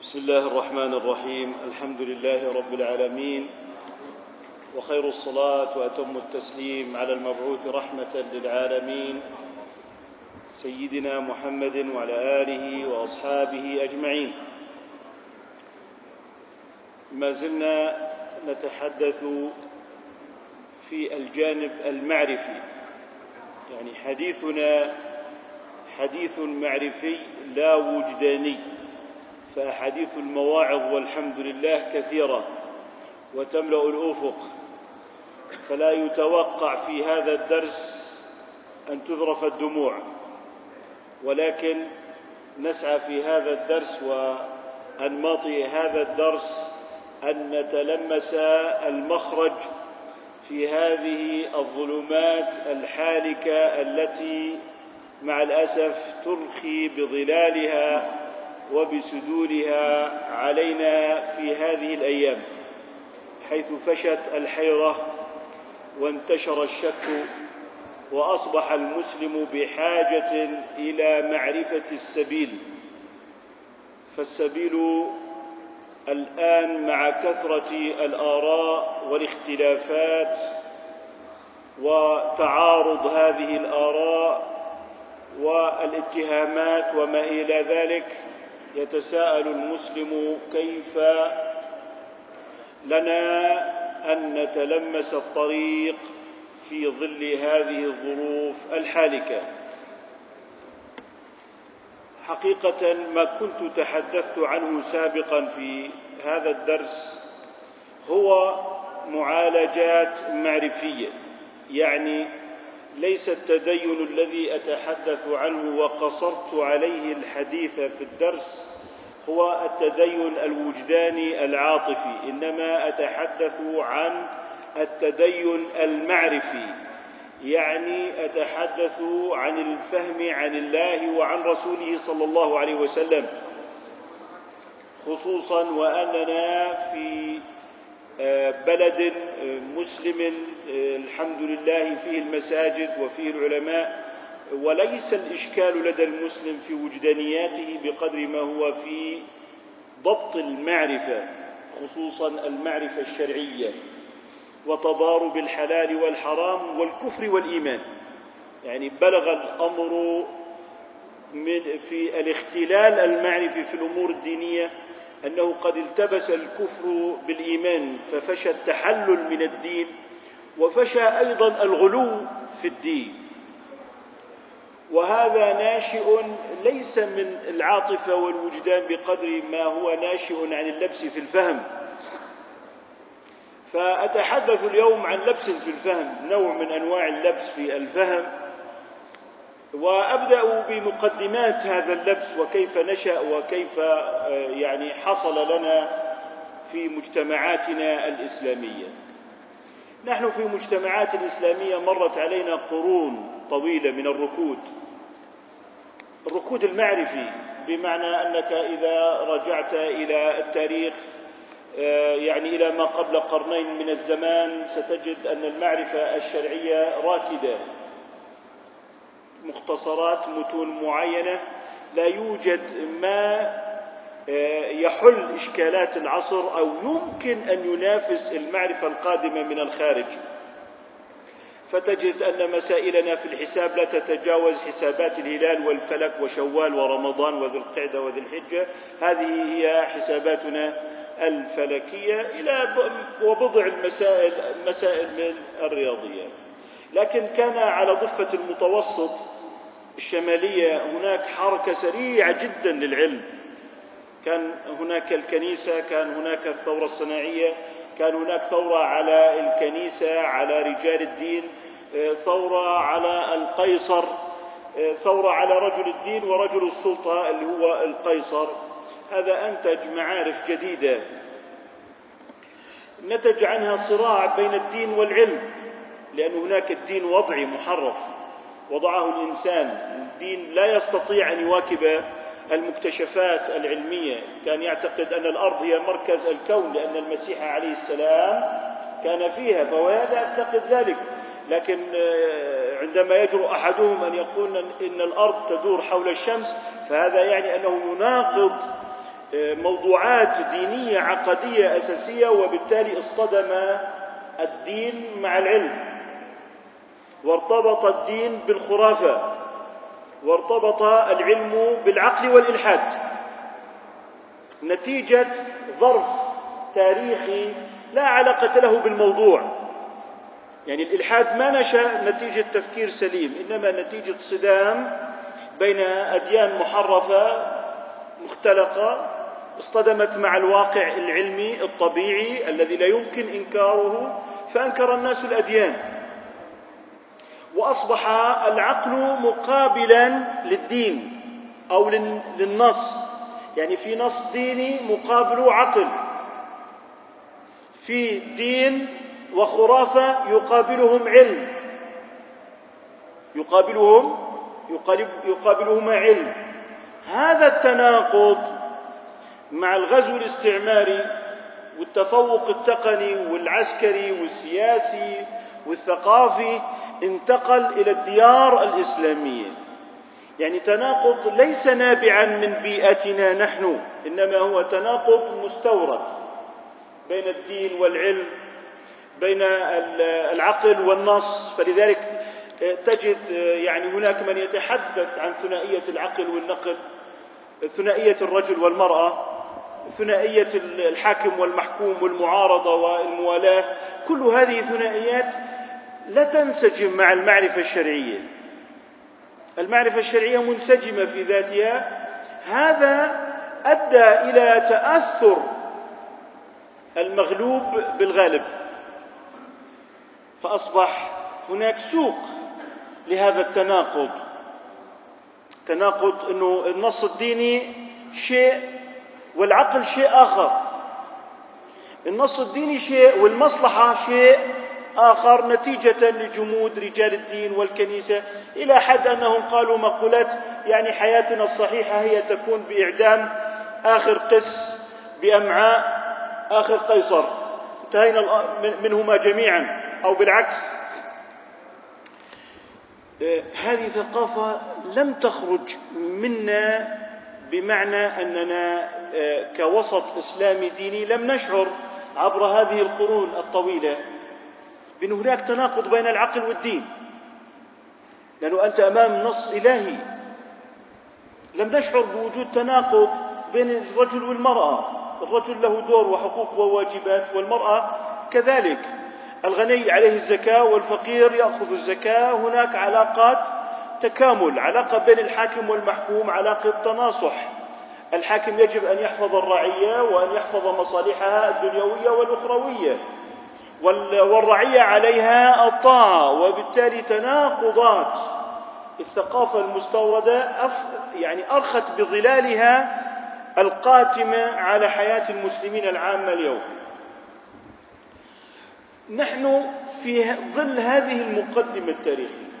بسم الله الرحمن الرحيم. الحمد لله رب العالمين. وخير الصلاة وأتم التسليم على المبعوث رحمة للعالمين. سيدنا محمد وعلى آله وأصحابه أجمعين. ما زلنا نتحدث في الجانب المعرفي. يعني حديثنا حديث معرفي لا وجداني. فأحاديث المواعظ والحمد لله كثيرة وتملأ الأفق فلا يتوقع في هذا الدرس أن تذرف الدموع ولكن نسعى في هذا الدرس وأنماط هذا الدرس أن نتلمس المخرج في هذه الظلمات الحالكة التي مع الأسف ترخي بظلالها وبسدولها علينا في هذه الأيام حيث فشت الحيرة وانتشر الشك وأصبح المسلم بحاجة إلى معرفة السبيل. فالسبيل الآن مع كثرة الآراء والاختلافات وتعارض هذه الآراء والاتهامات وما إلى ذلك يتساءل المسلم كيف لنا أن نتلمس الطريق في ظل هذه الظروف الحالكة. حقيقة ما كنت تحدثت عنه سابقا في هذا الدرس هو معالجات معرفية يعني ليس التدين الذي أتحدث عنه وقصرت عليه الحديث في الدرس هو التدين الوجداني العاطفي إنما أتحدث عن التدين المعرفي يعني أتحدث عن الفهم عن الله وعن رسوله صلى الله عليه وسلم خصوصا وأننا في بلد مسلم الحمد لله فيه المساجد وفيه العلماء. وليس الإشكال لدى المسلم في وجدانياته بقدر ما هو في ضبط المعرفة خصوصا المعرفة الشرعية وتضارب الحلال والحرام والكفر والإيمان. يعني بلغ الأمر من في الاختلال المعرفي في الأمور الدينية أنه قد التبس الكفر بالإيمان ففشى التحلل من الدين وفشى أيضا الغلو في الدين. وهذا ناشئ ليس من العاطفة والوجدان بقدر ما هو ناشئ عن اللبس في الفهم. فأتحدث اليوم عن لبس في الفهم نوع من أنواع اللبس في الفهم. وأبدأ بمقدمات هذا اللبس وكيف نشأ وكيف يعني حصل لنا في مجتمعاتنا الإسلامية. نحن في مجتمعات إسلامية مرت علينا قرون طويلة من الركود. الركود المعرفي بمعنى أنك إذا رجعت إلى التاريخ يعني إلى ما قبل قرنين من الزمان ستجد أن المعرفة الشرعية راكدة. مختصرات متون معينة. لا يوجد ما يحل إشكالات العصر أو يمكن أن ينافس المعرفة القادمة من الخارج. فتجد أن مسائلنا في الحساب لا تتجاوز حسابات الهلال والفلك وشوال ورمضان وذي القعدة وذي الحجة. هذه هي حساباتنا الفلكية إلى وبضع المسائل مسائل من الرياضيات. لكن كان على ضفة المتوسط الشمالية هناك حركة سريعة جدا للعلم. كان هناك الكنيسة كان هناك الثورة الصناعية كان هناك ثورة على الكنيسة على رجال الدين ثورة على القيصر ثورة على رجل الدين ورجل السلطة اللي هو القيصر. هذا أنتج معارف جديدة. نتج عنها صراع بين الدين والعلم لأن هناك الدين وضعي محرف. وضعه الإنسان. الدين لا يستطيع أن يواكب المكتشفات العلمية. كان يعتقد أن الأرض هي مركز الكون لأن المسيح عليه السلام كان فيها فهو هذا يعتقد ذلك. لكن عندما يجرؤ أحدهم أن يقول إن الأرض تدور حول الشمس فهذا يعني أنه يناقض موضوعات دينية عقدية أساسية وبالتالي اصطدم الدين مع العلم. وارتبط الدين بالخرافة وارتبط العلم بالعقل والإلحاد. نتيجة ظرف تاريخي لا علاقة له بالموضوع. يعني الإلحاد ما نشأ نتيجة تفكير سليم إنما نتيجة صدام بين أديان محرفة مختلقة اصطدمت مع الواقع العلمي الطبيعي الذي لا يمكن إنكاره فأنكر الناس الأديان. وأصبح العقل مقابلا للدين أو للنص. يعني في نص ديني مقابله عقل. في دين وخرافة يقابلهم علم. يقابلهم يقابلهما علم. هذا التناقض مع الغزو الاستعماري والتفوق التقني والعسكري والسياسي والثقافي انتقل إلى الديار الإسلامية. يعني تناقض ليس نابعا من بيئتنا نحن إنما هو تناقض مستورد بين الدين والعلم بين العقل والنص. فلذلك تجد يعني هناك من يتحدث عن ثنائية العقل والنقل ثنائية الرجل والمرأة ثنائية الحاكم والمحكوم والمعارضة والموالاة. كل هذه ثنائيات لا تنسجم مع المعرفة الشرعية. المعرفة الشرعية منسجمة في ذاتها. هذا أدى إلى تأثر المغلوب بالغالب. فأصبح هناك سوق لهذا التناقض. تناقض إنه النص الديني شيء والعقل شيء آخر. النص الديني شيء والمصلحة شيء آخر نتيجة لجمود رجال الدين والكنيسة إلى حد أنهم قالوا مقولات يعني حياتنا الصحيحة هي تكون بإعدام آخر قس بأمعاء آخر قيصر. انتهينا منهما جميعا أو بالعكس. هذه ثقافة لم تخرج منا بمعنى أننا كوسط إسلامي ديني لم نشعر عبر هذه القرون الطويلة. بأن هناك تناقض بين العقل والدين. لأنه أنت أمام نص إلهي. لم نشعر بوجود تناقض بين الرجل والمرأة. الرجل له دور وحقوق وواجبات والمرأة كذلك. الغني عليه الزكاة والفقير يأخذ الزكاة. هناك علاقات تكامل علاقة بين الحاكم والمحكوم علاقة تناصح. الحاكم يجب أن يحفظ الرعية وأن يحفظ مصالحها الدنيوية والأخروية. والرعية عليها الطاعة وبالتالي تناقضات الثقافة المستوردة يعني أرخت بظلالها القاتمة على حياة المسلمين العامة اليوم. نحن في ظل هذه المقدمة التاريخية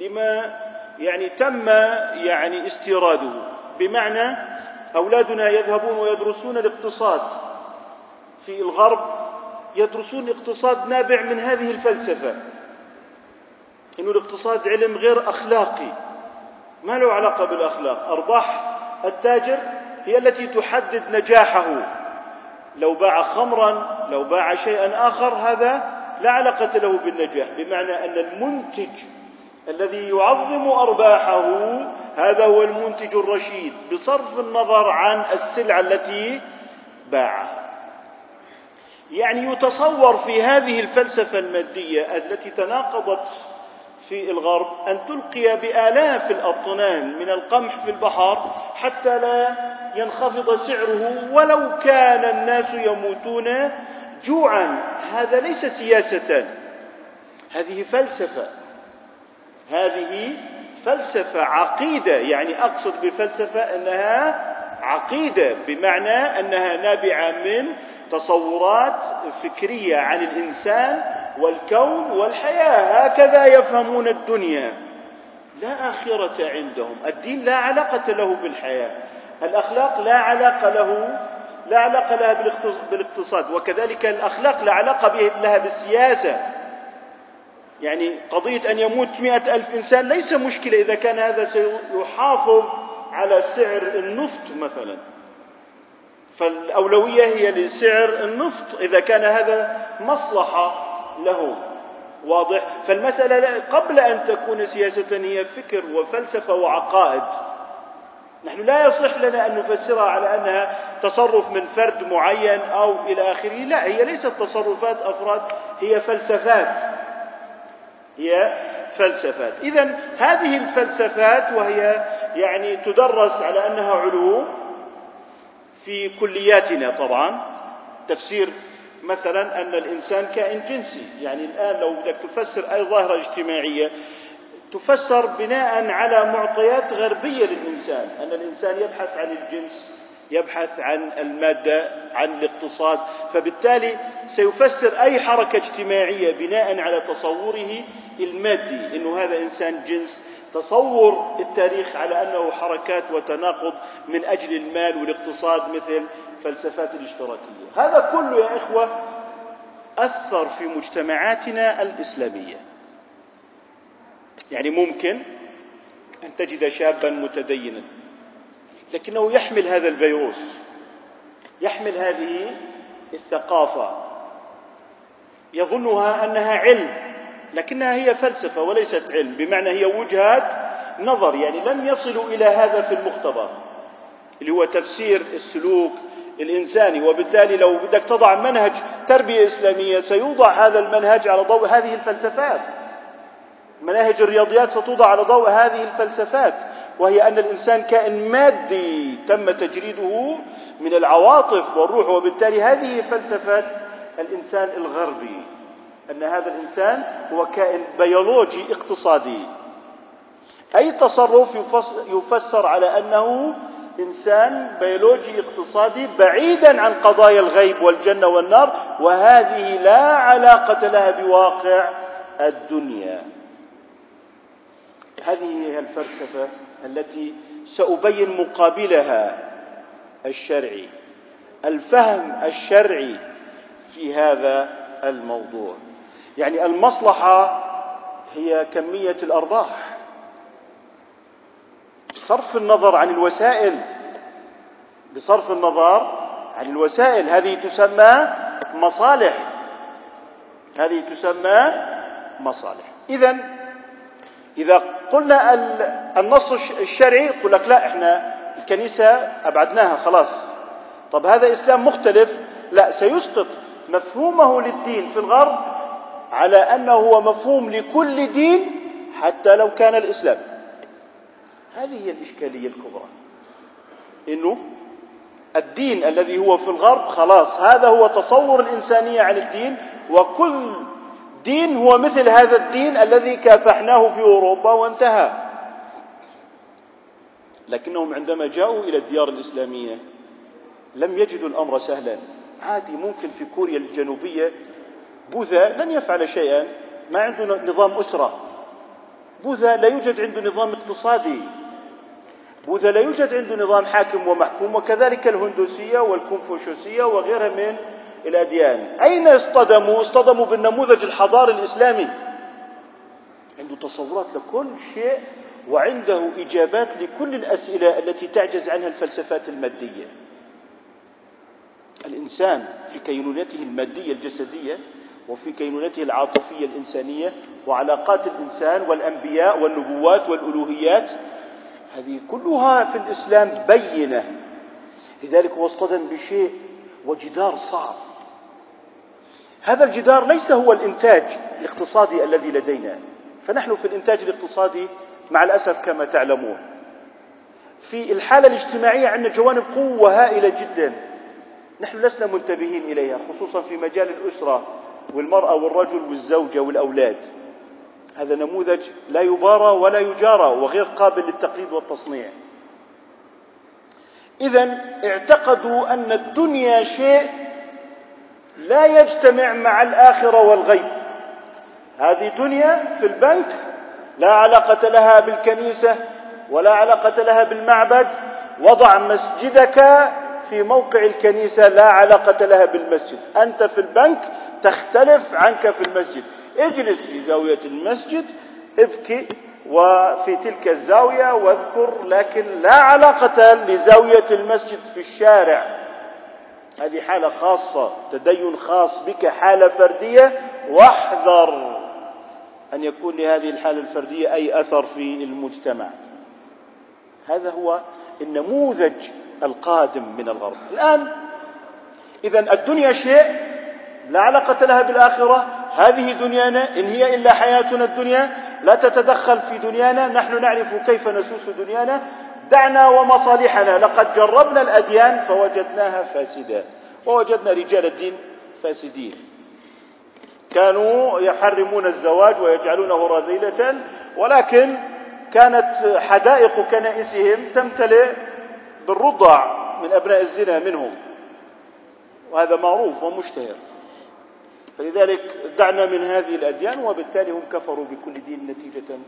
لما يعني تم يعني استيراده بمعنى أولادنا يذهبون ويدرسون الاقتصاد في الغرب يدرسون اقتصاد نابع من هذه الفلسفة. إنه الاقتصاد علم غير أخلاقي. ما له علاقة بالأخلاق. أرباح التاجر هي التي تحدد نجاحه. لو باع خمرا لو باع شيئا آخر هذا لا علاقة له بالنجاح. بمعنى أن المنتج الذي يعظم أرباحه هذا هو المنتج الرشيد بصرف النظر عن السلعة التي باعها يعني يتصور في هذه الفلسفة المادية التي تناقضت في الغرب أن تلقي بآلاف الاطنان من القمح في البحر حتى لا ينخفض سعره ولو كان الناس يموتون جوعا. هذا ليس سياسة. هذه فلسفة. هذه فلسفة عقيدة. يعني أقصد بالفلسفه أنها عقيدة بمعنى أنها نابعة من تصورات فكرية عن الإنسان والكون والحياة هكذا يفهمون الدنيا. لا آخرة عندهم. الدين لا علاقة له بالحياة. الأخلاق لا علاقة له لا علاقة لها بالاقتصاد. وكذلك الأخلاق لا علاقة لها بالسياسة. يعني قضية أن يموت مئة ألف إنسان ليس مشكلة. إذا كان هذا سيحافظ على سعر النفط مثلا. فالأولوية هي لسعر النفط إذا كان هذا مصلحة له. واضح؟ فالمسألة قبل أن تكون سياسة هي فكر وفلسفة وعقائد. نحن لا يصح لنا أن نفسرها على أنها تصرف من فرد معين أو إلى آخره. لا هي ليست تصرفات أفراد هي فلسفات. هي فلسفات. إذا هذه الفلسفات وهي يعني تدرس على أنها علوم في كلياتنا طبعا. تفسير مثلا أن الإنسان كائن جنسي. يعني الآن لو بدك تفسر أي ظاهرة اجتماعية تفسر بناء على معطيات غربية للإنسان. أن الإنسان يبحث عن الجنس يبحث عن المادة عن الاقتصاد. فبالتالي سيفسر أي حركة اجتماعية بناء على تصوره المادي أنه هذا إنسان جنس تصور التاريخ على أنه حركات وتناقض من أجل المال والاقتصاد مثل فلسفات الاشتراكية. هذا كله يا إخوة أثر في مجتمعاتنا الإسلامية. يعني ممكن أن تجد شابا متدينا لكنه يحمل هذا الفيروس يحمل هذه الثقافة. يظنها أنها علم لكنها هي فلسفة وليست علم. بمعنى هي وجهات نظر يعني لم يصلوا إلى هذا في المختبر اللي هو تفسير السلوك الإنساني. وبالتالي لو بدك تضع منهج تربية إسلامية سيوضع هذا المنهج على ضوء هذه الفلسفات. مناهج الرياضيات ستوضع على ضوء هذه الفلسفات وهي أن الإنسان كائن مادي تم تجريده من العواطف والروح. وبالتالي هذه فلسفة الإنسان الغربي. أن هذا الإنسان هو كائن بيولوجي اقتصادي. أي تصرف يفسر على أنه إنسان بيولوجي اقتصادي بعيدا عن قضايا الغيب والجنة والنار وهذه لا علاقة لها بواقع الدنيا. هذه هي الفلسفة التي سأبين مقابلها الشرعي. الفهم الشرعي في هذا الموضوع. يعني المصلحة هي كمية الأرباح. بصرف النظر عن الوسائل بصرف النظر عن الوسائل. هذه تسمى مصالح. هذه تسمى مصالح. إذا إذا قلنا النص الشرعي يقول لك لا إحنا الكنيسة أبعدناها خلاص. طب هذا إسلام مختلف. لا سيسقط مفهومه للدين في الغرب على أنه هو مفهوم لكل دين حتى لو كان الإسلام. هذه هي الإشكالية الكبرى. إنه الدين الذي هو في الغرب خلاص هذا هو تصور الإنسانية عن الدين وكل دين هو مثل هذا الدين الذي كافحناه في أوروبا وانتهى. لكنهم عندما جاءوا إلى الديار الإسلامية لم يجدوا الأمر سهلا. عادي ممكن في كوريا الجنوبية بوذا لن يفعل شيئا ما عنده نظام أسرة. بوذا لا يوجد عنده نظام اقتصادي. بوذا لا يوجد عنده نظام حاكم ومحكوم وكذلك الهندوسية والكونفوشيوسية وغيرها من الأديان. أين اصطدموا؟ اصطدموا بالنموذج الحضاري الإسلامي. عنده تصورات لكل شيء وعنده إجابات لكل الأسئلة التي تعجز عنها الفلسفات المادية. الإنسان في كينونته المادية الجسدية وفي كينونته العاطفية الإنسانية وعلاقات الإنسان والأنبياء والنبوات والألوهيات هذه كلها في الإسلام بينة. لذلك هو اصطدم بشيء وجدار صعب. هذا الجدار ليس هو الإنتاج الاقتصادي الذي لدينا. فنحن في الإنتاج الاقتصادي مع الأسف كما تعلمون. في الحالة الاجتماعية عندنا جوانب قوة هائلة جدا. نحن لسنا منتبهين إليها خصوصا في مجال الأسرة. والمرأة والرجل والزوجة والأولاد. هذا نموذج لا يبارى ولا يجارى وغير قابل للتقليد والتصنيع. إذا اعتقدوا أن الدنيا شيء لا يجتمع مع الآخرة والغيب. هذه دنيا في البنك لا علاقة لها بالكنيسة ولا علاقة لها بالمعبد. وضع مسجدك في موقع الكنيسة لا علاقة لها بالمسجد. أنت في البنك تختلف عنك في المسجد. اجلس في زاوية المسجد ابكي وفي تلك الزاوية واذكر لكن لا علاقة لزاوية المسجد في الشارع. هذه حالة خاصة تدين خاص بك حالة فردية. واحذر أن يكون لهذه الحالة الفردية أي أثر في المجتمع. هذا هو النموذج القادم من الغرب. الآن إذا الدنيا شيء لا علاقة لها بالآخرة. هذه دنيانا إن هي إلا حياتنا الدنيا لا تتدخل في دنيانا. نحن نعرف كيف نسوس دنيانا. دعنا ومصالحنا. لقد جربنا الأديان فوجدناها فاسدة. ووجدنا رجال الدين فاسدين. كانوا يحرمون الزواج ويجعلونه رذيلة ولكن كانت حدائق كنائسهم تمتلئ بالرضع من أبناء الزنا منهم. وهذا معروف ومشتهر. فلذلك دعنا من هذه الأديان وبالتالي هم كفروا بكل دين نتيجة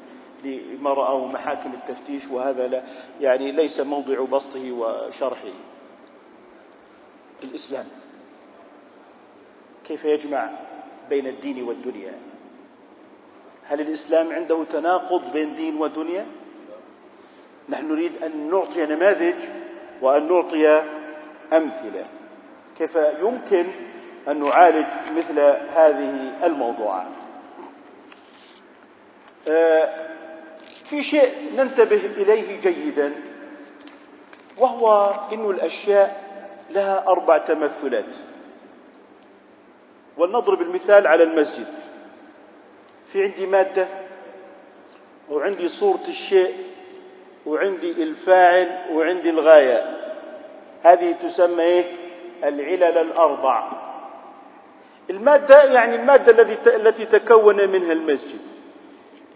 لما رأوا محاكم التفتيش وهذا لا يعني ليس موضع بسطه وشرحه. الإسلام كيف يجمع بين الدين والدنيا؟ هل الإسلام عنده تناقض بين دين ودنيا؟ نحن نريد أن نعطي نماذج وأن نعطي أمثلة. كيف يمكن أن نعالج مثل هذه الموضوعات؟ آه، في شيء ننتبه إليه جيدا وهو أن الأشياء لها أربع تمثلات. ولنضرب المثال على المسجد. في عندي مادة وعندي صورة الشيء وعندي الفاعل وعندي الغاية. هذه تسمى إيه؟ العلل الأربع. المادة يعني المادة التي التي تكون منها المسجد.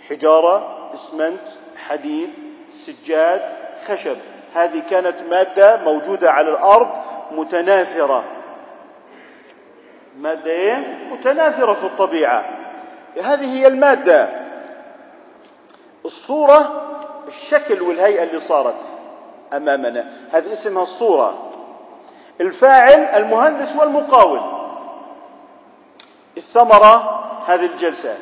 حجارة اسمنت حديد سجاد خشب. هذه كانت مادة موجودة على الأرض متناثرة. مادة إيه؟ متناثرة في الطبيعة. هذه هي المادة. الصورة الشكل والهيئة اللي صارت أمامنا. هذه اسمها الصورة. الفاعل المهندس والمقاول. الثمرة هذه الجلسة.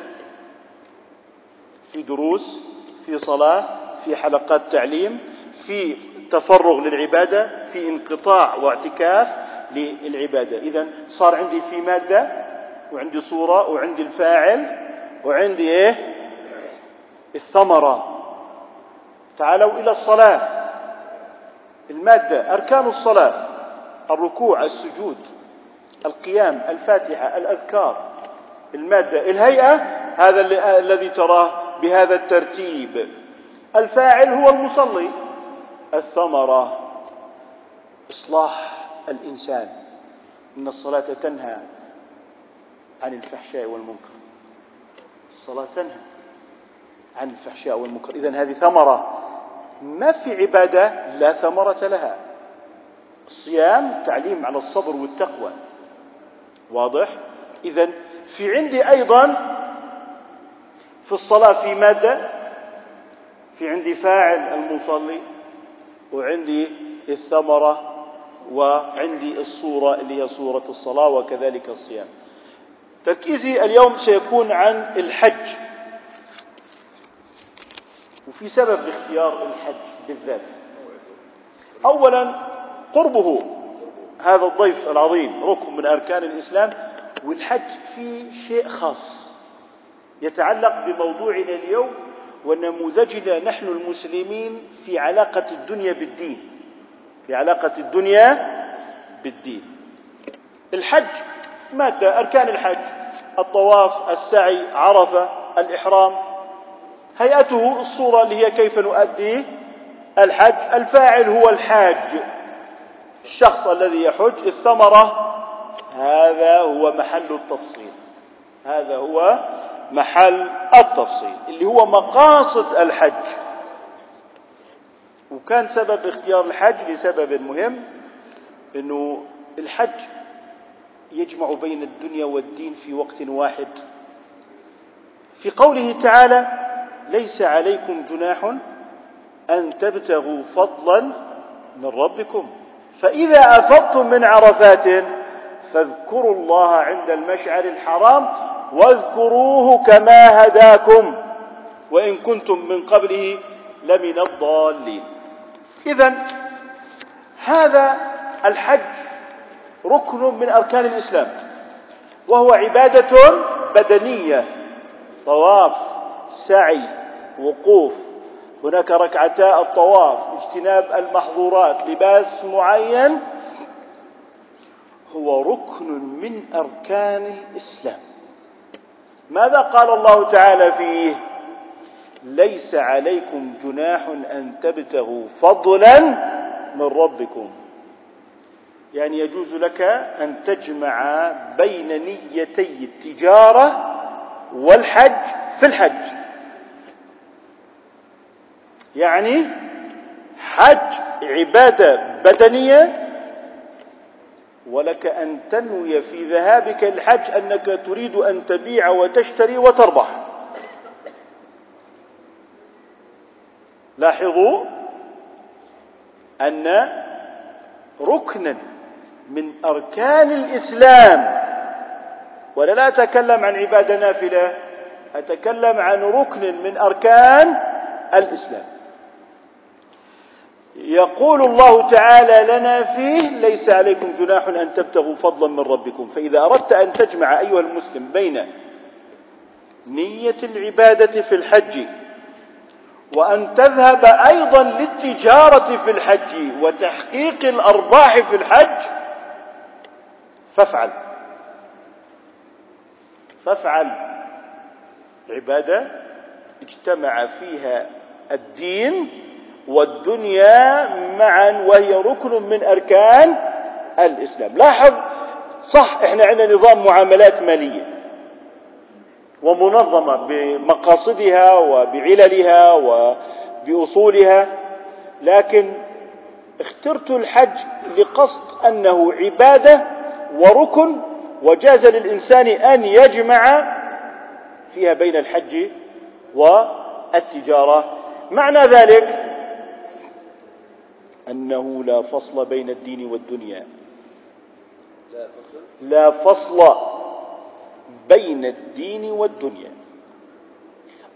في دروس في صلاة في حلقات تعليم في تفرغ للعبادة في انقطاع واعتكاف للعبادة. إذا صار عندي في مادة وعندي صورة وعندي الفاعل وعندي إيه؟ الثمرة. تعالوا إلى الصلاة. المادة أركان الصلاة. الركوع السجود القيام الفاتحة الأذكار. المادة الهيئة هذا الذي تراه بهذا الترتيب. الفاعل هو المصلي. الثمرة إصلاح الإنسان. إن الصلاة تنهى عن الفحشاء والمنكر. الصلاة تنهى عن الفحشاء والمنكر. إذا هذه ثمرة. ما في عبادة لا ثمرة لها. الصيام تعليم على الصبر والتقوى. واضح؟ إذا في عندي أيضا في الصلاة في مادة في عندي فاعل المصلي وعندي الثمرة وعندي الصورة اللي هي صورة الصلاة وكذلك الصيام. تركيزي اليوم سيكون عن الحج. وفي سبب لاختيار الحج بالذات. اولا قربه هذا الضيف العظيم ركن من أركان الإسلام والحج فيه شيء خاص يتعلق بموضوعنا اليوم ونموذجنا نحن المسلمين في علاقة الدنيا بالدين. في علاقة الدنيا بالدين. الحج مادة أركان الحج الطواف السعي عرفة الإحرام هيئته الصورة اللي هي كيف نؤدي الحج. الفاعل هو الحاج. الشخص الذي يحج. الثمرة. هذا هو محل التفصيل. هذا هو محل التفصيل. اللي هو مقاصد الحج. وكان سبب اختيار الحج لسبب مهم إنه الحج يجمع بين الدنيا والدين في وقت واحد. في قوله تعالى ليس عليكم جناح أن تبتغوا فضلا من ربكم. فإذا أفضتم من عرفات فاذكروا الله عند المشعر الحرام واذكروه كما هداكم وإن كنتم من قبله لمن الضالين. اذا هذا الحج ركن من أركان الإسلام وهو عبادة بدنية طواف سعي وقوف. هناك ركعتا الطواف اجتناب المحظورات لباس معين. هو ركن من أركان الإسلام. ماذا قال الله تعالى فيه؟ ليس عليكم جناح أن تبتغوا فضلا من ربكم. يعني يجوز لك أن تجمع بين نيتي التجارة والحج في الحج. يعني حج عبادة بدنية ولك أن تنوي في ذهابك الحج أنك تريد أن تبيع وتشتري وتربح. لاحظوا أن ركنا من أركان الإسلام ولا لا أتكلم عن عبادة نافلة أتكلم عن ركن من أركان الإسلام. يقول الله تعالى لنا فيه ليس عليكم جناح أن تبتغوا فضلا من ربكم. فإذا أردت أن تجمع أيها المسلم بين نية العبادة في الحج وأن تذهب أيضا للتجارة في الحج وتحقيق الأرباح في الحج فافعل. فافعل. عبادة اجتمع فيها الدين والدنيا معا وهي ركن من أركان الإسلام. لاحظ صح إحنا عندنا نظام معاملات مالية ومنظمة بمقاصدها وبعللها وبأصولها لكن اخترت الحج لقصد أنه عبادة وركن وجاز للإنسان أن يجمع فيها بين الحج والتجارة. معنى ذلك أنه لا فصل بين الدين والدنيا. لا فصل. لا فصل بين الدين والدنيا.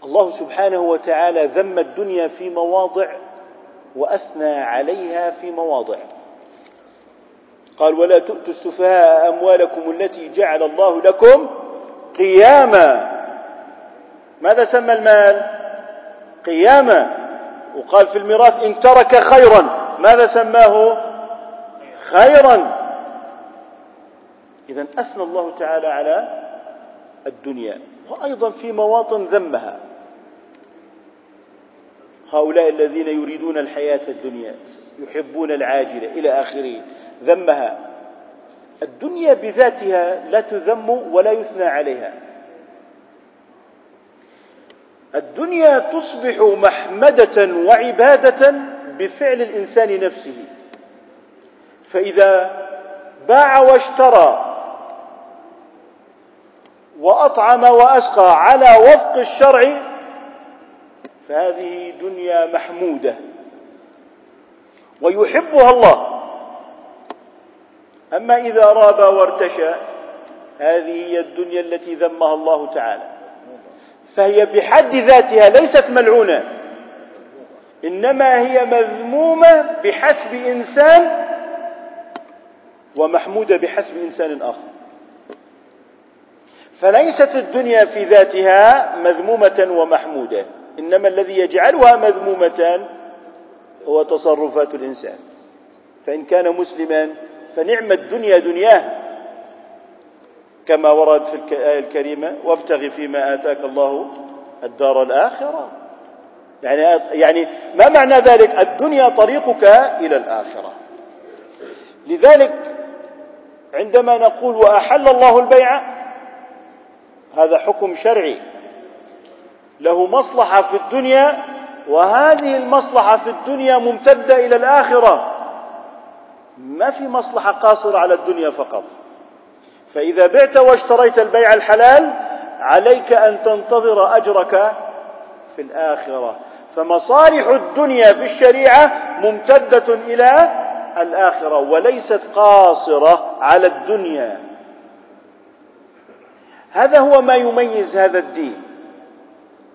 الله سبحانه وتعالى ذم الدنيا في مواضع وأثنى عليها في مواضع. قال ولا تؤتوا السفهاء أموالكم التي جعل الله لكم قياما. ماذا سمى المال؟ قياما. وقال في الميراث إن ترك خيرا. ماذا سماه خيرا؟ اذا أثنى الله تعالى على الدنيا وأيضا في مواطن ذمها. هؤلاء الذين يريدون الحياة الدنيا يحبون العاجلة إلى آخره ذمها. الدنيا بذاتها لا تذم ولا يثنى عليها. الدنيا تصبح محمدة وعبادة بفعل الإنسان نفسه. فإذا باع واشترى وأطعم وأسقى على وفق الشرع فهذه دنيا محمودة. ويحبها الله. أما إذا راب وارتشى هذه هي الدنيا التي ذمها الله تعالى. فهي بحد ذاتها ليست ملعونة. إنما هي مذمومة بحسب إنسان ومحمودة بحسب إنسان آخر. فليست الدنيا في ذاتها مذمومة ومحمودة. إنما الذي يجعلها مذمومة هو تصرفات الإنسان. فإن كان مسلما فنعم الدنيا دنياه. كما ورد في الايه الكريمة وابتغ فيما آتاك الله الدار الآخرة. يعني يعني ما معنى ذلك؟ الدنيا طريقك إلى الآخرة. لذلك عندما نقول وأحل الله البيع هذا حكم شرعي. له مصلحة في الدنيا وهذه المصلحة في الدنيا ممتدة إلى الآخرة. ما في مصلحة قاصرة على الدنيا فقط. فإذا بعت واشتريت البيع الحلال عليك أن تنتظر أجرك في الآخرة. فمصالح الدنيا في الشريعة ممتدة إلى الآخرة وليست قاصرة على الدنيا. هذا هو ما يميز هذا الدين.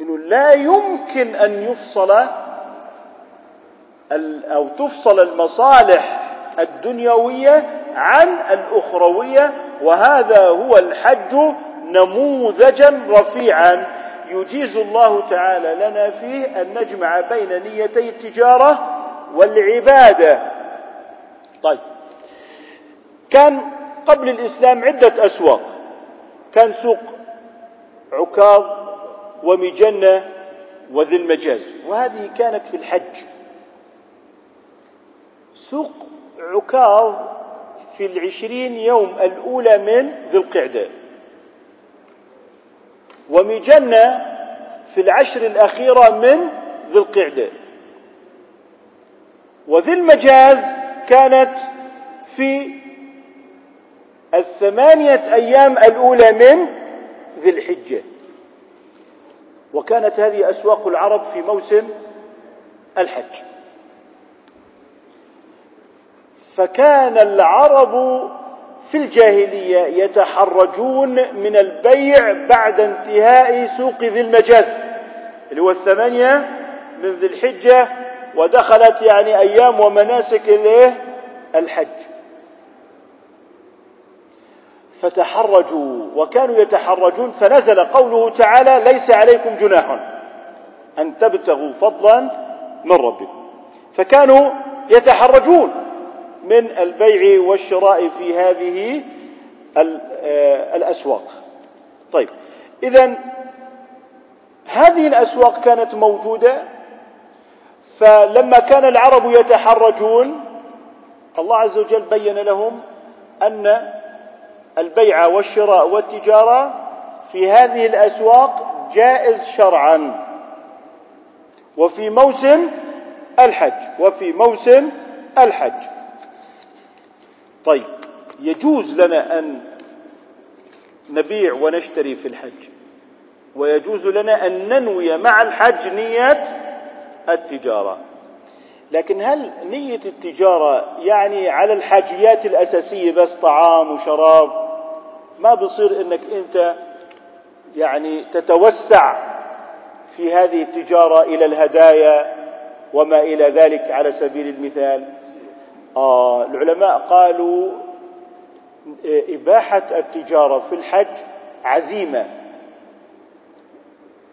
إنه لا يمكن أن يفصل أو تفصل المصالح الدنيوية عن الأخروية وهذا هو الحج نموذجا رفيعا يجيز الله تعالى لنا فيه أن نجمع بين نيتي التجارة والعبادة. طيب. كان قبل الإسلام عدة أسواق. كان سوق عكاظ ومجنة وذي المجاز. وهذه كانت في الحج. سوق عكاظ في العشرين يوم الأولى من ذي القعدة. ومجنة في العشر الأخيرة من ذي القعدة. وذي المجاز كانت في الثمانية أيام الأولى من ذي الحجة. وكانت هذه أسواق العرب في موسم الحج. فكان العرب في الجاهلية يتحرجون من البيع بعد انتهاء سوق ذي المجاز اللي هو الثمانية من ذي الحجة ودخلت يعني أيام ومناسك الحج. فتحرجوا وكانوا يتحرجون فنزل قوله تعالى ليس عليكم جناح أن تبتغوا فضلا من ربكم. فكانوا يتحرجون. من البيع والشراء في هذه آه، الأسواق. طيب إذا هذه الأسواق كانت موجودة فلما كان العرب يتحرجون الله عز وجل بين لهم أن البيع والشراء والتجارة في هذه الأسواق جائز شرعا. وفي موسم الحج وفي موسم الحج. طيب يجوز لنا أن نبيع ونشتري في الحج ويجوز لنا أن ننوي مع الحج نية التجارة. لكن هل نية التجارة يعني على الحاجيات الأساسية بس طعام وشراب؟ ما بصير إنك أنت يعني تتوسع في هذه التجارة إلى الهدايا وما إلى ذلك على سبيل المثال. آه العلماء قالوا إباحة التجارة في الحج عزيمة.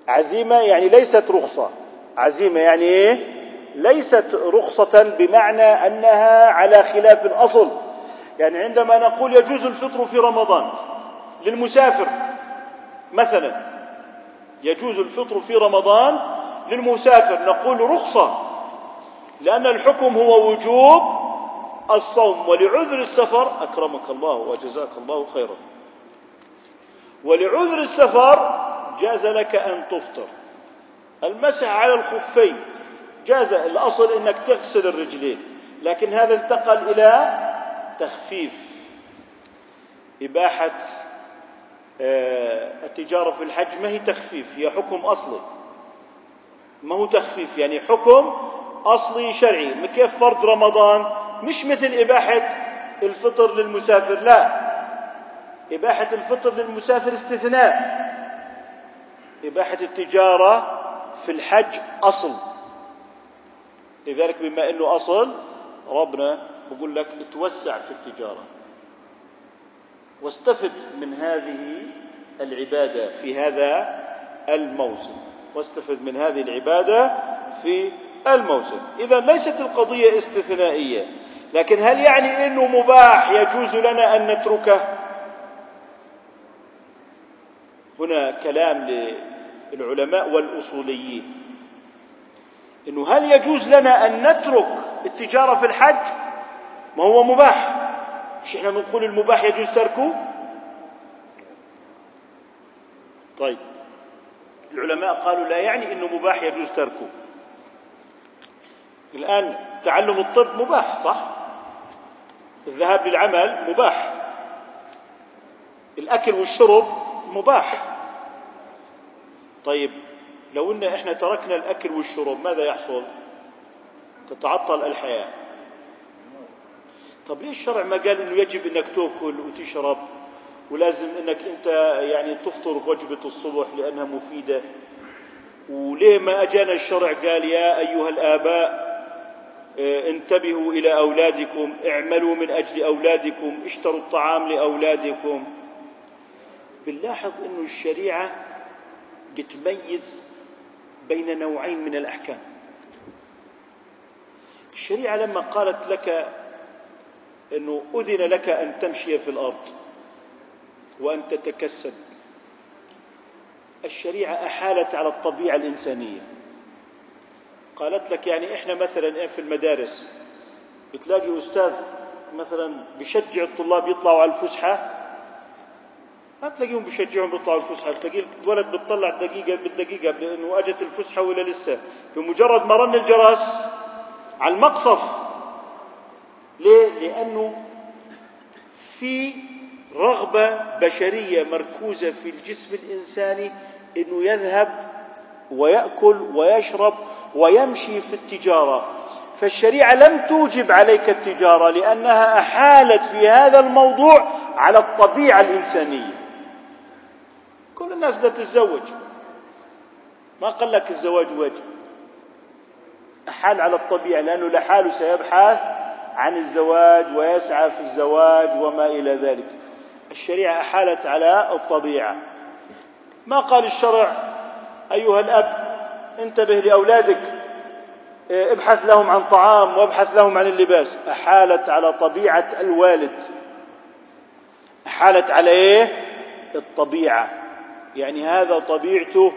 عزيمة يعني ليست رخصة. عزيمة يعني إيه؟ ليست رخصة بمعنى أنها على خلاف الأصل. يعني عندما نقول يجوز الفطر في رمضان للمسافر مثلا يجوز الفطر في رمضان للمسافر نقول رخصة لأن الحكم هو وجوب الصوم ولعذر السفر أكرمك الله وجزاك الله خيرا. ولعذر السفر جاز لك أن تفطر. المسح على الخفين جاز الأصل أنك تغسل الرجلين لكن هذا انتقل إلى تخفيف إباحة آه، التجارة في الحج. ما هي تخفيف؟ هي حكم أصلي. ما هو تخفيف؟ يعني حكم أصلي شرعي. كيف فرض رمضان؟ مش مثل إباحة الفطر للمسافر لا. إباحة الفطر للمسافر استثناء. إباحة التجارة في الحج أصل. لذلك بما أنه أصل ربنا بقول لك توسع في التجارة. واستفد من هذه العبادة في هذا الموسم. واستفد من هذه العبادة في الموسم. إذا ليست القضية استثنائية. لكن هل يعني أنه مباح يجوز لنا أن نتركه؟ هنا كلام للعلماء والأصوليين. إنه هل يجوز لنا أن نترك التجارة في الحج؟ ما هو مباح. مش إحنا بنقول المباح يجوز تركه؟ طيب. العلماء قالوا لا يعني إنه مباح يجوز تركه. الآن تعلم الطب مباح صح؟ الذهاب للعمل مباح. الأكل والشرب مباح. طيب لو إن إحنا تركنا الأكل والشرب ماذا يحصل؟ تتعطل الحياة. طب ليش الشرع ما قال إنه يجب إنك تأكل وتشرب ولازم إنك أنت يعني تفطر وجبة الصبح لأنها مفيدة؟ وليه ما أجانا الشرع قال يا أيها الآباء آه، انتبهوا إلى أولادكم اعملوا من أجل أولادكم اشتروا الطعام لأولادكم. بنلاحظ أن الشريعة بتميز بين نوعين من الأحكام. الشريعة لما قالت لك أنه أذن لك أن تمشي في الأرض وأن تتكسب الشريعة أحالت على الطبيعة الإنسانية. قالت لك يعني إحنا مثلا في المدارس بتلاقي أستاذ مثلا بشجع الطلاب يطلعوا على الفسحة ما تلاقيهم بشجعهم يطلعوا الفسحة تلاقي الولد بتطلع دقيقة بالدقيقة بأنه أجت الفسحة ولا لسه بمجرد ما رن الجرس على المقصف ليه؟ لأنه في رغبة بشرية مركوزة في الجسم الإنساني أنه يذهب ويأكل ويشرب ويمشي في التجارة. فالشريعة لم توجب عليك التجارة لأنها أحالت في هذا الموضوع على الطبيعة الإنسانية. كل الناس بدها تتزوج ما قال لك الزواج واجب أحال على الطبيعة لأنه لحاله سيبحث عن الزواج ويسعى في الزواج وما إلى ذلك. الشريعة أحالت على الطبيعة. ما قال الشرع؟ أيها الأب انتبه لأولادك ابحث لهم عن طعام وابحث لهم عن اللباس. أحالت على طبيعة الوالد. أحالت على إيه؟ الطبيعة. يعني هذا طبيعته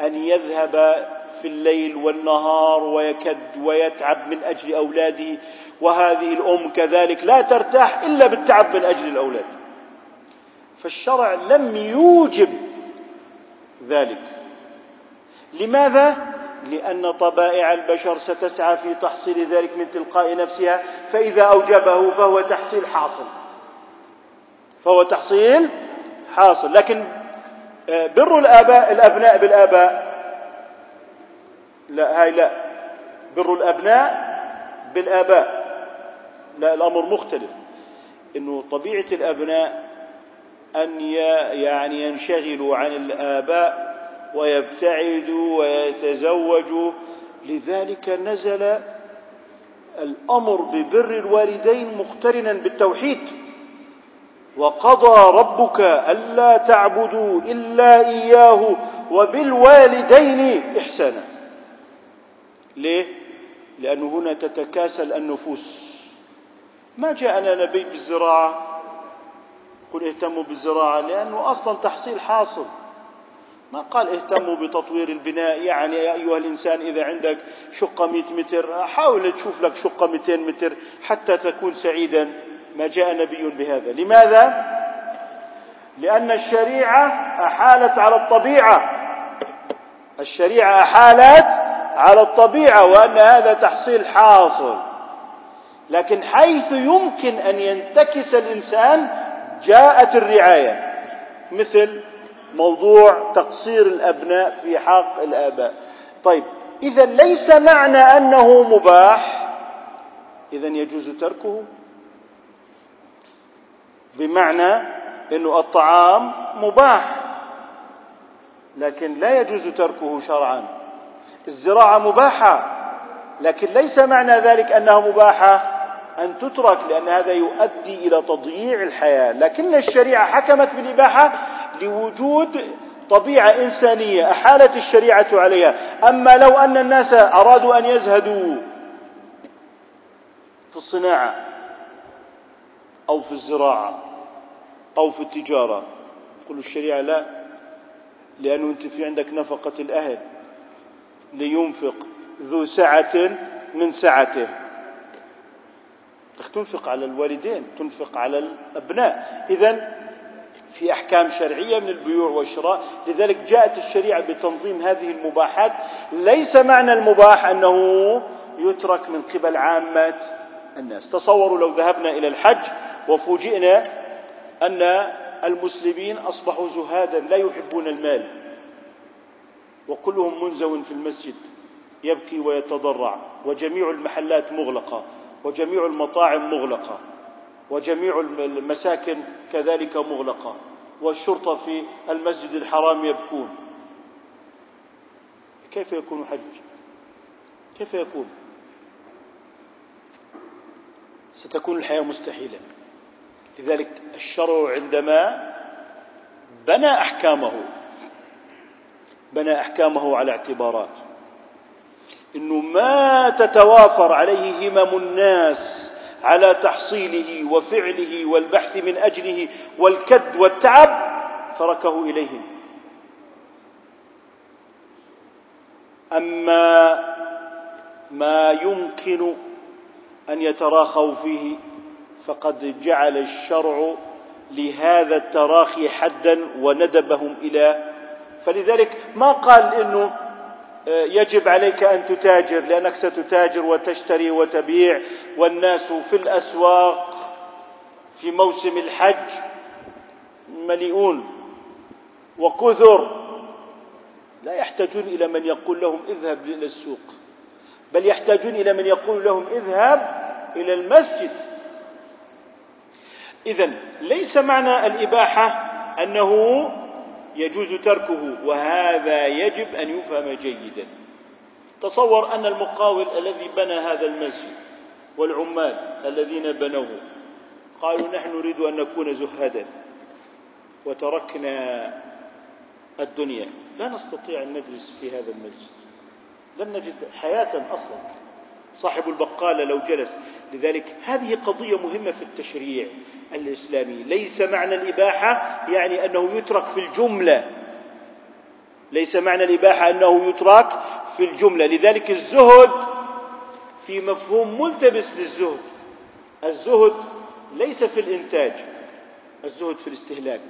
أن يذهب في الليل والنهار ويكد ويتعب من أجل أولاده وهذه الأم كذلك لا ترتاح إلا بالتعب من أجل الأولاد. فالشرع لم يوجب ذلك. لماذا؟ لأن طبائع البشر ستسعى في تحصيل ذلك من تلقاء نفسها فإذا أوجبه فهو تحصيل حاصل. فهو تحصيل حاصل. لكن آه، بر الآباء الأبناء بالآباء. لا هاي لا. بر الأبناء بالآباء. لا الأمر مختلف. إنه طبيعة الأبناء أن يعني ينشغلوا عن الآباء ويبتعدوا ويتزوجوا. لذلك نزل الأمر ببر الوالدين مقترنا بالتوحيد. وقضى ربك ألا تعبدوا إلا إياه وبالوالدين إحسانا. ليه؟ لأنه هنا تتكاسل النفوس. ما جاءنا نبي بالزراعة؟ قل اهتموا بالزراعة لأنه أصلا تحصيل حاصل. ما قال اهتموا بتطوير البناء يعني يا أيها الإنسان إذا عندك شقة 100 متر حاول تشوف لك شقة 200 متر حتى تكون سعيدا. ما جاء نبي بهذا. لماذا؟ لأن الشريعة أحالت على الطبيعة. الشريعة أحالت على الطبيعة وأن هذا تحصيل حاصل. لكن حيث يمكن أن ينتكس الإنسان جاءت الرعاية. مثل موضوع تقصير الأبناء في حق الآباء. طيب إذا ليس معنى أنه مباح. اذا يجوز تركه. بمعنى إنه الطعام مباح لكن لا يجوز تركه شرعا. الزراعة مباحة لكن ليس معنى ذلك أنها مباحة أن تترك لأن هذا يؤدي إلى تضييع الحياة. لكن الشريعة حكمت بالإباحة لوجود طبيعة إنسانية أحالت الشريعة عليها. أما لو أن الناس أرادوا أن يزهدوا في الصناعة أو في الزراعة أو في التجارة يقول الشريعة لا لأنه أنت في عندك نفقة الأهل لينفق ذو سعة من سعته. تنفق على الوالدين تنفق على الأبناء. إذا في أحكام شرعية من البيوع والشراء. لذلك جاءت الشريعة بتنظيم هذه المباحات. ليس معنى المباح أنه يترك من قبل عامة الناس. تصوروا لو ذهبنا إلى الحج وفوجئنا أن المسلمين أصبحوا زهادا لا يحبون المال. وكلهم منزو في المسجد يبكي ويتضرع. وجميع المحلات مغلقة. وجميع المطاعم مغلقة. وجميع المساكن كذلك مغلقة والشرطة في المسجد الحرام يبكون. كيف يكون حج كيف يكون ستكون الحياة مستحيلة. لذلك الشرع عندما بنى أحكامه بنى أحكامه على اعتبارات. إنه ما تتوافر عليه همم الناس على تحصيله وفعله والبحث من أجله والكد والتعب تركه إليهم. أما ما يمكن أن يتراخوا فيه فقد جعل الشرع لهذا التراخي حدا وندبهم إلى فلذلك ما قال إنه يجب عليك أن تتاجر لأنك ستتاجر وتشتري وتبيع. والناس في الأسواق في موسم الحج مليئون وكثر. لا يحتاجون إلى من يقول لهم اذهب إلى السوق بل يحتاجون إلى من يقول لهم اذهب إلى المسجد. اذا ليس معنى الإباحة أنه يجوز تركه وهذا يجب أن يفهم جيدا. تصور أن المقاول الذي بنى هذا المسجد والعمال الذين بنوه قالوا نحن نريد أن نكون زهدا وتركنا الدنيا. لا نستطيع أن نجلس في هذا المسجد. لن نجد حياة أصلا. صاحب البقالة لو جلس. لذلك هذه قضية مهمة في التشريع الإسلامي. ليس معنى الإباحة يعني أنه يترك في الجملة. ليس معنى الإباحة أنه يترك في الجملة. لذلك الزهد في مفهوم ملتبس للزهد. الزهد ليس في الإنتاج الزهد في الاستهلاك.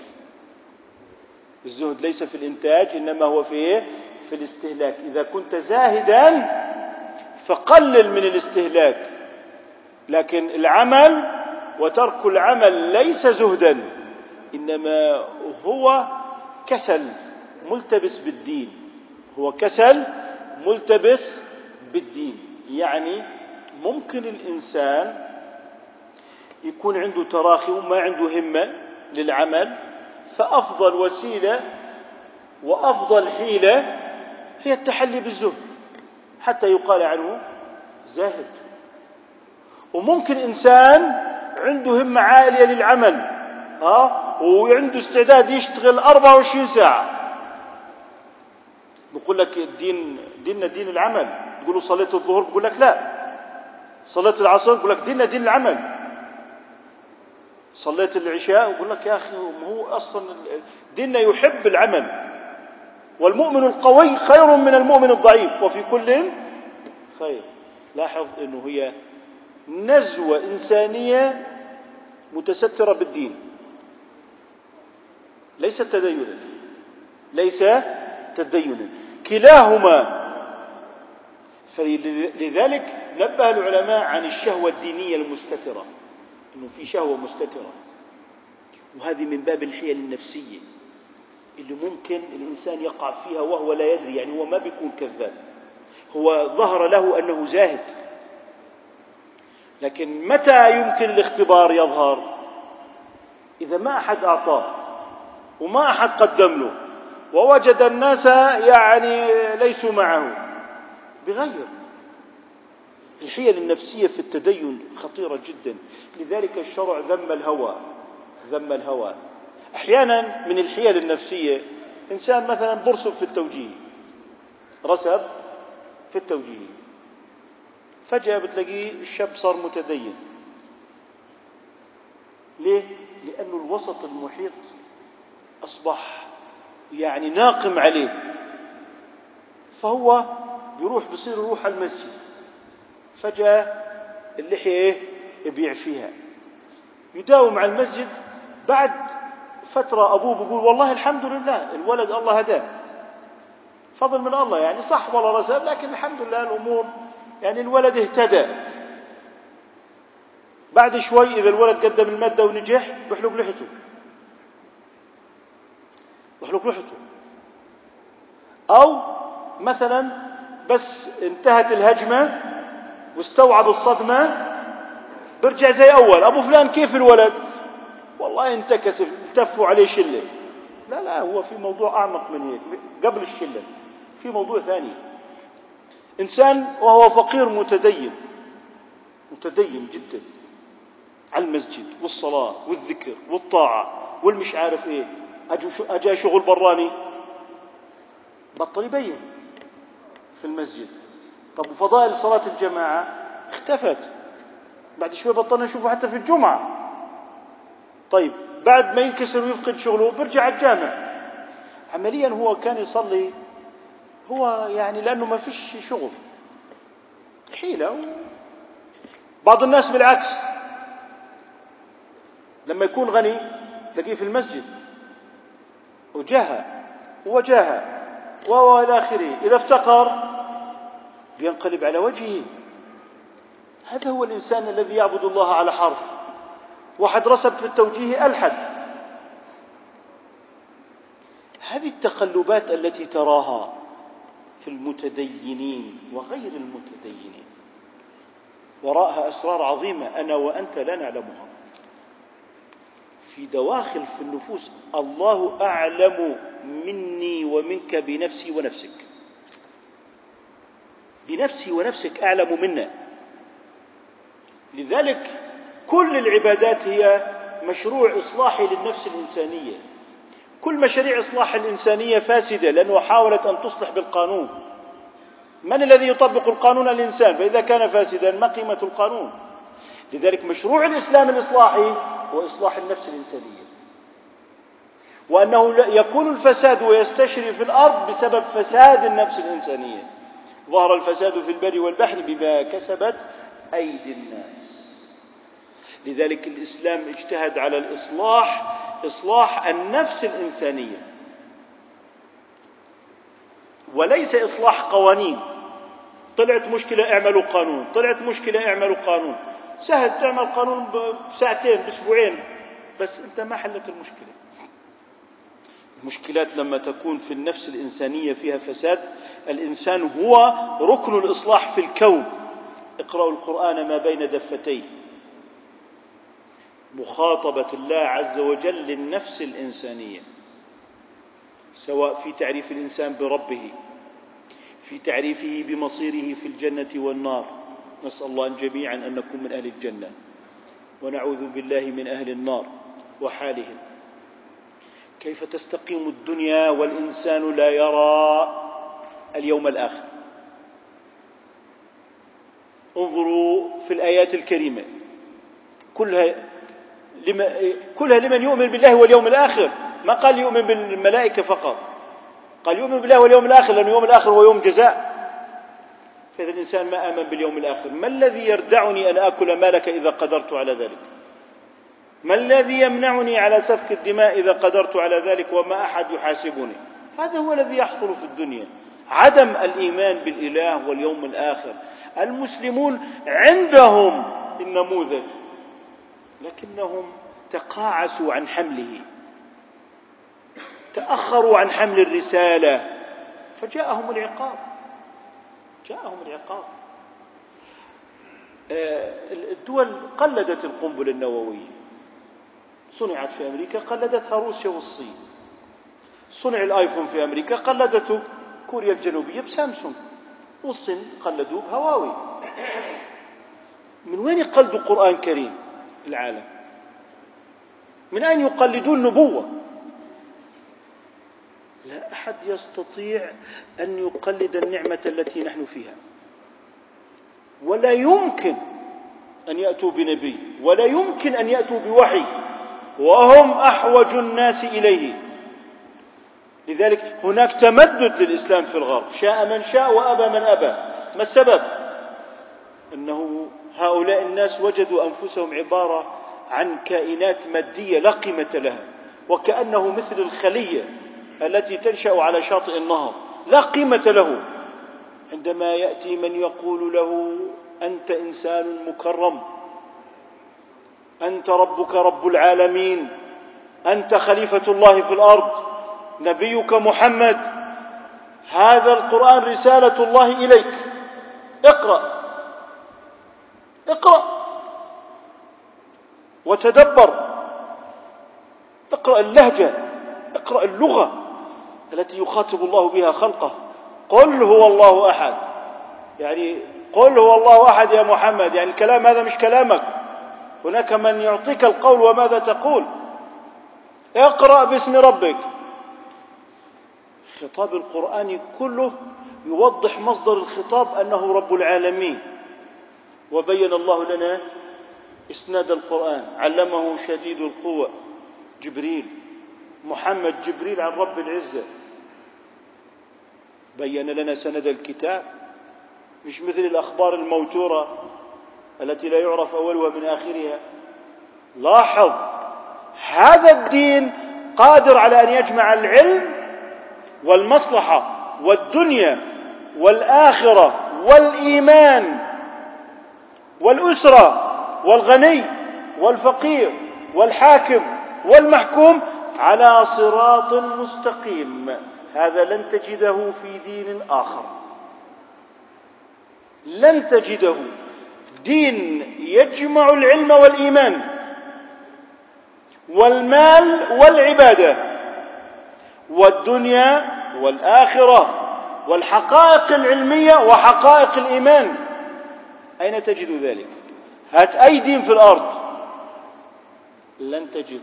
الزهد ليس في الإنتاج إنما هو في؟ في الاستهلاك. إذا كنت زاهدا فقلل من الاستهلاك. لكن العمل وترك العمل ليس زهدا إنما هو كسل ملتبس بالدين. هو كسل ملتبس بالدين. يعني ممكن الإنسان يكون عنده تراخي وما عنده همة للعمل فأفضل وسيلة وأفضل حيلة هي التحلي بالزهد. حتى يقال عنه زاهد وممكن إنسان عنده همة عالية للعمل ها وعنده استعداد يشتغل 24 ساعة. بقول لك الدين ديننا دين العمل. تقول له صليت الظهر بقول لك لا. صليت العصر بقول لك ديننا دين العمل. صليت العشاء ويقول لك يا ما هو أصلا ديننا يحب العمل. والمؤمن القوي خير من المؤمن الضعيف وفي كل خير. لاحظ إنه هي نزوة إنسانية متسترة بالدين. ليس تدينا. ليس تدينا. كلاهما. فلذلك نبه العلماء عن الشهوة الدينية المستترة. إنه في شهوة مستترة. وهذه من باب الحيل النفسية. اللي ممكن الإنسان يقع فيها وهو لا يدري يعني هو ما بيكون كذاب. هو ظهر له أنه زاهد. لكن متى يمكن الاختبار يظهر؟ إذا ما أحد أعطاه وما أحد قدم له ووجد الناس يعني ليسوا معه. بغير. الحيل النفسية في التدين خطيرة جدا. لذلك الشرع ذم الهوى ذم الهوى. أحيانا من الحيل النفسية إنسان مثلا برسب في التوجيه رسب في التوجيه فجأة بتلاقيه الشاب صار متدين ليه؟ لأنه الوسط المحيط أصبح يعني ناقم عليه فهو بيروح بصير يروح على المسجد فجأة اللحية إيه؟ يبيع فيها يداوم على المسجد بعد فترة أبوه بيقول والله الحمد لله الولد الله هداه. فضل من الله يعني صح والله رسل لكن الحمد لله الأمور يعني الولد اهتدى. بعد شوي إذا الولد قدم المادة ونجح بحلق لحته بحلق لحته أو مثلا بس انتهت الهجمة واستوعب الصدمة برجع زي أول أبو فلان كيف الولد؟ والله انتكس التفوا عليه شلة. لا لا هو في موضوع أعمق من هيك قبل الشلة في موضوع ثاني. إنسان وهو فقير متدين متدين جدا على المسجد والصلاة والذكر والطاعة والمش عارف إيه. أجا شغل براني؟ بطل يبين في المسجد. طب وفضائل صلاة الجماعة؟ اختفت. بعد شوي بطلنا نشوفه حتى في الجمعة. طيب بعد ما ينكسر ويفقد شغله بيرجع الجامع. عمليا هو كان يصلي هو يعني لأنه ما فيش شغل. حيلة بعض الناس بالعكس. لما يكون غني تلاقيه في المسجد. وجهة وجاهة وإلى آخره. إذا افتقر بينقلب على وجهه. هذا هو الإنسان الذي يعبد الله على حرف. واحد رسب في التوجيه ألحد. هذه التقلبات التي تراها في المتدينين وغير المتدينين وراءها أسرار عظيمة أنا وأنت لا نعلمها. في دواخل في النفوس الله أعلم مني ومنك بنفسي ونفسك. بنفسي ونفسك أعلم منا لذلك كل العبادات هي مشروع اصلاحي للنفس الإنسانية. كل مشاريع إصلاح الإنسانية فاسدة لأنه حاولت أن تصلح بالقانون. من الذي يطبق القانون؟ الإنسان. فإذا كان فاسدا ما قيمة القانون؟ لذلك مشروع الإسلام الإصلاحي هو إصلاح النفس الإنسانية. وأنه يكون الفساد ويستشري في الأرض بسبب فساد النفس الإنسانية. ظهر الفساد في البر والبحر بما كسبت أيدي الناس. لذلك الإسلام اجتهد على الإصلاح إصلاح النفس الإنسانية. وليس إصلاح قوانين. طلعت مشكلة اعملوا قانون طلعت مشكلة اعملوا قانون. سهل تعمل قانون بساعتين بأسبوعين. بس أنت ما حلت المشكلة. المشكلات لما تكون في النفس الإنسانية فيها فساد الإنسان هو ركن الإصلاح في الكون. اقرأوا القرآن ما بين دفتيه. مخاطبة الله عز وجل للنفس الإنسانية سواء في تعريف الإنسان بربه في تعريفه بمصيره في الجنة والنار. نسأل الله جميعا أن نكون من أهل الجنة ونعوذ بالله من أهل النار وحالهم. كيف تستقيم الدنيا والإنسان لا يرى اليوم الآخر؟ انظروا في الآيات الكريمة كلها لما كلها لمن يؤمن بالله واليوم الآخر. ما قال يؤمن بالملائكة فقط. قال يؤمن بالله واليوم الآخر لأن اليوم الآخر هو يوم جزاء. فإذا الإنسان ما آمن باليوم الآخر. ما الذي يردعني أن آكل مالك إذا قدرت على ذلك؟ ما الذي يمنعني على سفك الدماء إذا قدرت على ذلك وما أحد يحاسبني؟ هذا هو الذي يحصل في الدنيا. عدم الإيمان بالإله واليوم الآخر. المسلمون عندهم النموذج. لكنهم تقاعسوا عن حمله تأخروا عن حمل الرسالة فجاءهم العقاب جاءهم العقاب. آه، الدول قلدت القنبله النوويه صنعت في أمريكا قلدتها روسيا والصين. صنع الآيفون في أمريكا قلدته كوريا الجنوبية بسامسونج والصين قلدوه بهواوي. من وين يقلدوا قرآن كريم؟ العالم. من أين يقلدون النبوة لا أحد يستطيع أن يقلد النعمة التي نحن فيها. ولا يمكن أن يأتوا بنبي ولا يمكن أن يأتوا بوحي وهم أحوج الناس إليه. لذلك هناك تمدد للإسلام في الغرب. شاء من شاء وأبى من أبى. ما السبب؟ أنه هؤلاء الناس وجدوا أنفسهم عبارة عن كائنات مادية لا قيمة لها وكأنه مثل الخلية التي تنشأ على شاطئ النهر لا قيمة له. عندما يأتي من يقول له أنت إنسان مكرم أنت ربك رب العالمين أنت خليفة الله في الأرض نبيك محمد هذا القرآن رسالة الله إليك. اقرأ. اقرأ. وتدبر. اقرأ اللهجة. اقرأ اللغة التي يخاطب الله بها خلقه. قل هو الله أحد. يعني قل هو الله أحد يا محمد. يعني الكلام هذا مش كلامك. هناك من يعطيك القول وماذا تقول؟ اقرأ باسم ربك. الخطاب القرآني كله يوضح مصدر الخطاب أنه رب العالمين. وبين الله لنا إسناد القرآن. علمه شديد القوة. جبريل. محمد جبريل عن رب العزة. بين لنا سند الكتاب. مش مثل الأخبار الموتورة التي لا يعرف أولها من آخرها. لاحظ هذا الدين قادر على أن يجمع العلم والمصلحة والدنيا والآخرة والإيمان. والأسرة والغني والفقير والحاكم والمحكوم على صراط مستقيم. هذا لن تجده في دين آخر. لن تجده. دين يجمع العلم والإيمان والمال والعبادة والدنيا والآخرة والحقائق العلمية وحقائق الإيمان. أين تجد ذلك؟ هات أي دين في الأرض. لن تجد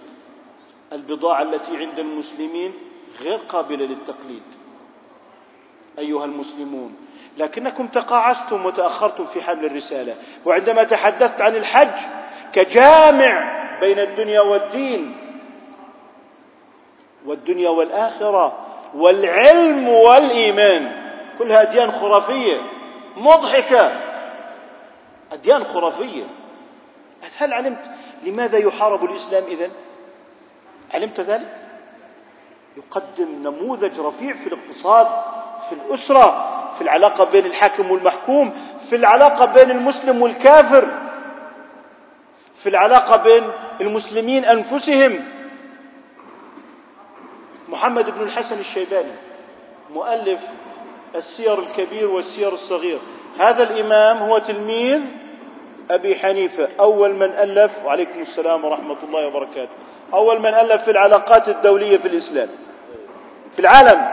البضاعة التي عند المسلمين غير قابلة للتقليد. أيها المسلمون لكنكم تقاعستم وتأخرتم في حمل الرسالة. وعندما تحدثت عن الحج كجامع بين الدنيا والدين والدنيا والآخرة والعلم والإيمان كلها أديان خرافية مضحكة. أديان خرافية. هل علمت لماذا يحارب الإسلام إذن؟ علمت ذلك؟ يقدم نموذج رفيع في الاقتصاد في الأسرة في العلاقة بين الحاكم والمحكوم في العلاقة بين المسلم والكافر في العلاقة بين المسلمين أنفسهم. محمد بن الحسن الشيباني مؤلف السير الكبير والسير الصغير. هذا الإمام هو تلميذ أبي حنيفة أول من ألف وعليكم السلام ورحمة الله وبركاته أول من ألف في العلاقات الدولية في الإسلام في العالم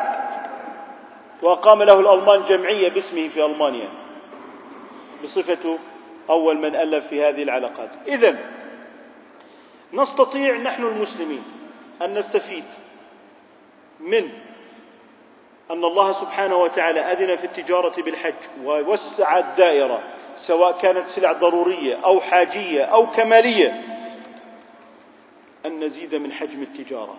وأقام له الألمان جمعية باسمه في ألمانيا بصفته أول من ألف في هذه العلاقات. إذا نستطيع نحن المسلمين أن نستفيد من أن الله سبحانه وتعالى أذن في التجارة بالحج ووسع الدائرة سواء كانت سلع ضرورية أو حاجية أو كمالية أن نزيد من حجم التجارة.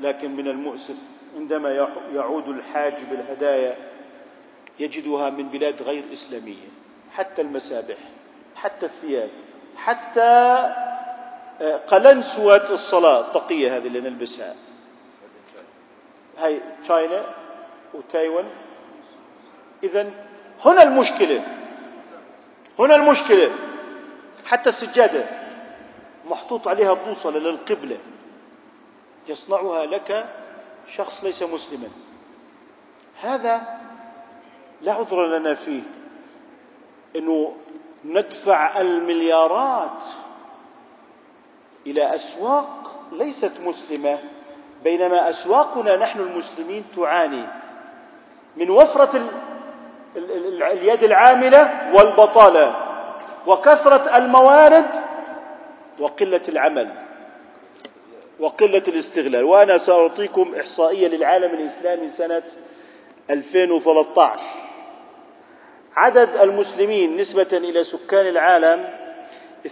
لكن من المؤسف عندما يعود الحاج بالهدايا يجدها من بلاد غير إسلامية حتى المسابح حتى الثياب حتى آه، قلنسوة الصلاة الطقية هذه اللي نلبسها. هاي تشاينا وتايوان. إذا هنا المشكلة. هنا المشكلة. حتى السجادة محطوط عليها بوصلة للقبلة. يصنعها لك شخص ليس مسلما. هذا لا عذر لنا فيه. إنه ندفع المليارات إلى أسواق ليست مسلمة. بينما أسواقنا نحن المسلمين تعاني من وفرة اليد العاملة والبطالة وكثرة الموارد وقلة العمل وقلة الاستغلال. وأنا سأعطيكم إحصائية للعالم الإسلامي سنة 2013 عدد المسلمين نسبة إلى سكان العالم 22.6%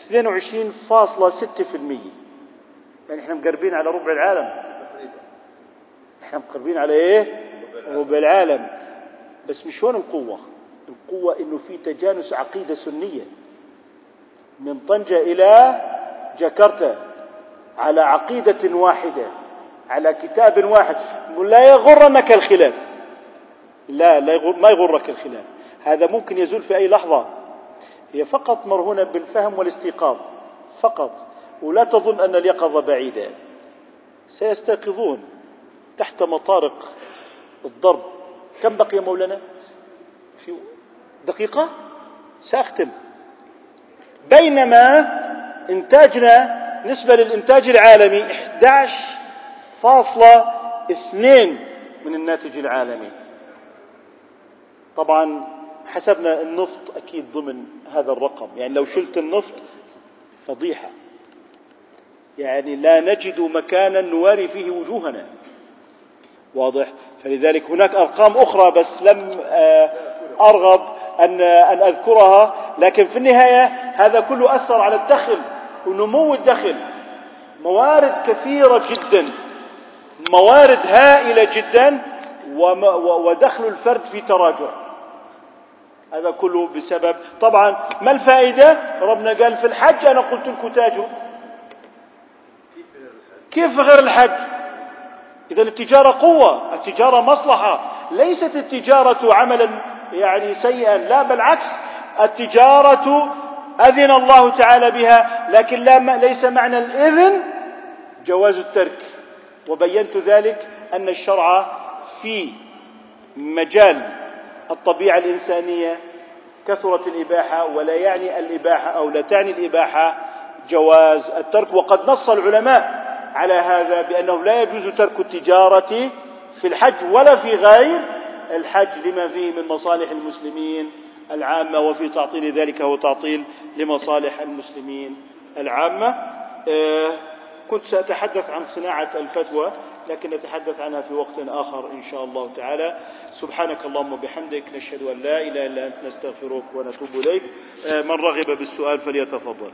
يعني إحنا مقربين على ربع العالم. إحنا مقربين على إيه؟ ربع العالم بس مش هون القوة. القوة إنه في تجانس عقيدة سنية. من طنجة إلى جاكرتا. على عقيدة واحدة. على كتاب واحد. لا يغرنك الخلاف. لا, لا يغر ما يغرك الخلاف. هذا ممكن يزول في أي لحظة. هي فقط مرهونة بالفهم والاستيقاظ. فقط. ولا تظن أن اليقظة بعيدة. سيستيقظون. تحت مطارق الضرب. كم بقي مولانا؟ في دقيقة؟ سأختم. بينما إنتاجنا نسبة للإنتاج العالمي 11.2 من الناتج العالمي. طبعا حسبنا النفط أكيد ضمن هذا الرقم. يعني لو شلت النفط فضيحة. يعني لا نجد مكانا نواري فيه وجوهنا. واضح؟ فلذلك هناك أرقام أخرى بس لم آه، أرغب أن أن أذكرها لكن في النهاية هذا كله أثر على الدخل ونمو الدخل. موارد كثيرة جدا موارد هائلة جدا ودخل الفرد في تراجع. هذا كله بسبب طبعا ما الفائدة؟ ربنا قال في الحج أنا قلت لكم تاجوا كيف غير الحج؟ إذا التجارة قوة التجارة مصلحة. ليست التجارة عملا يعني سيئا لا بالعكس. التجارة أذن الله تعالى بها لكن لا ليس معنى الإذن جواز الترك. وبينت ذلك أن الشرع في مجال الطبيعة الإنسانية كثرت الإباحة ولا يعني الإباحة أو لا تعني الإباحة جواز الترك. وقد نص العلماء على هذا بأنه لا يجوز ترك التجارة في الحج ولا في غير الحج لما فيه من مصالح المسلمين العامة وفي تعطيل ذلك هو تعطيل لمصالح المسلمين العامة. آه، كنت سأتحدث عن صناعة الفتوى لكن نتحدث عنها في وقت آخر إن شاء الله تعالى. سبحانك اللهم وبحمدك نشهد أن لا إله إلا أنت نستغفرك ونتوب إليك. آه، من رغب بالسؤال فليتفضل.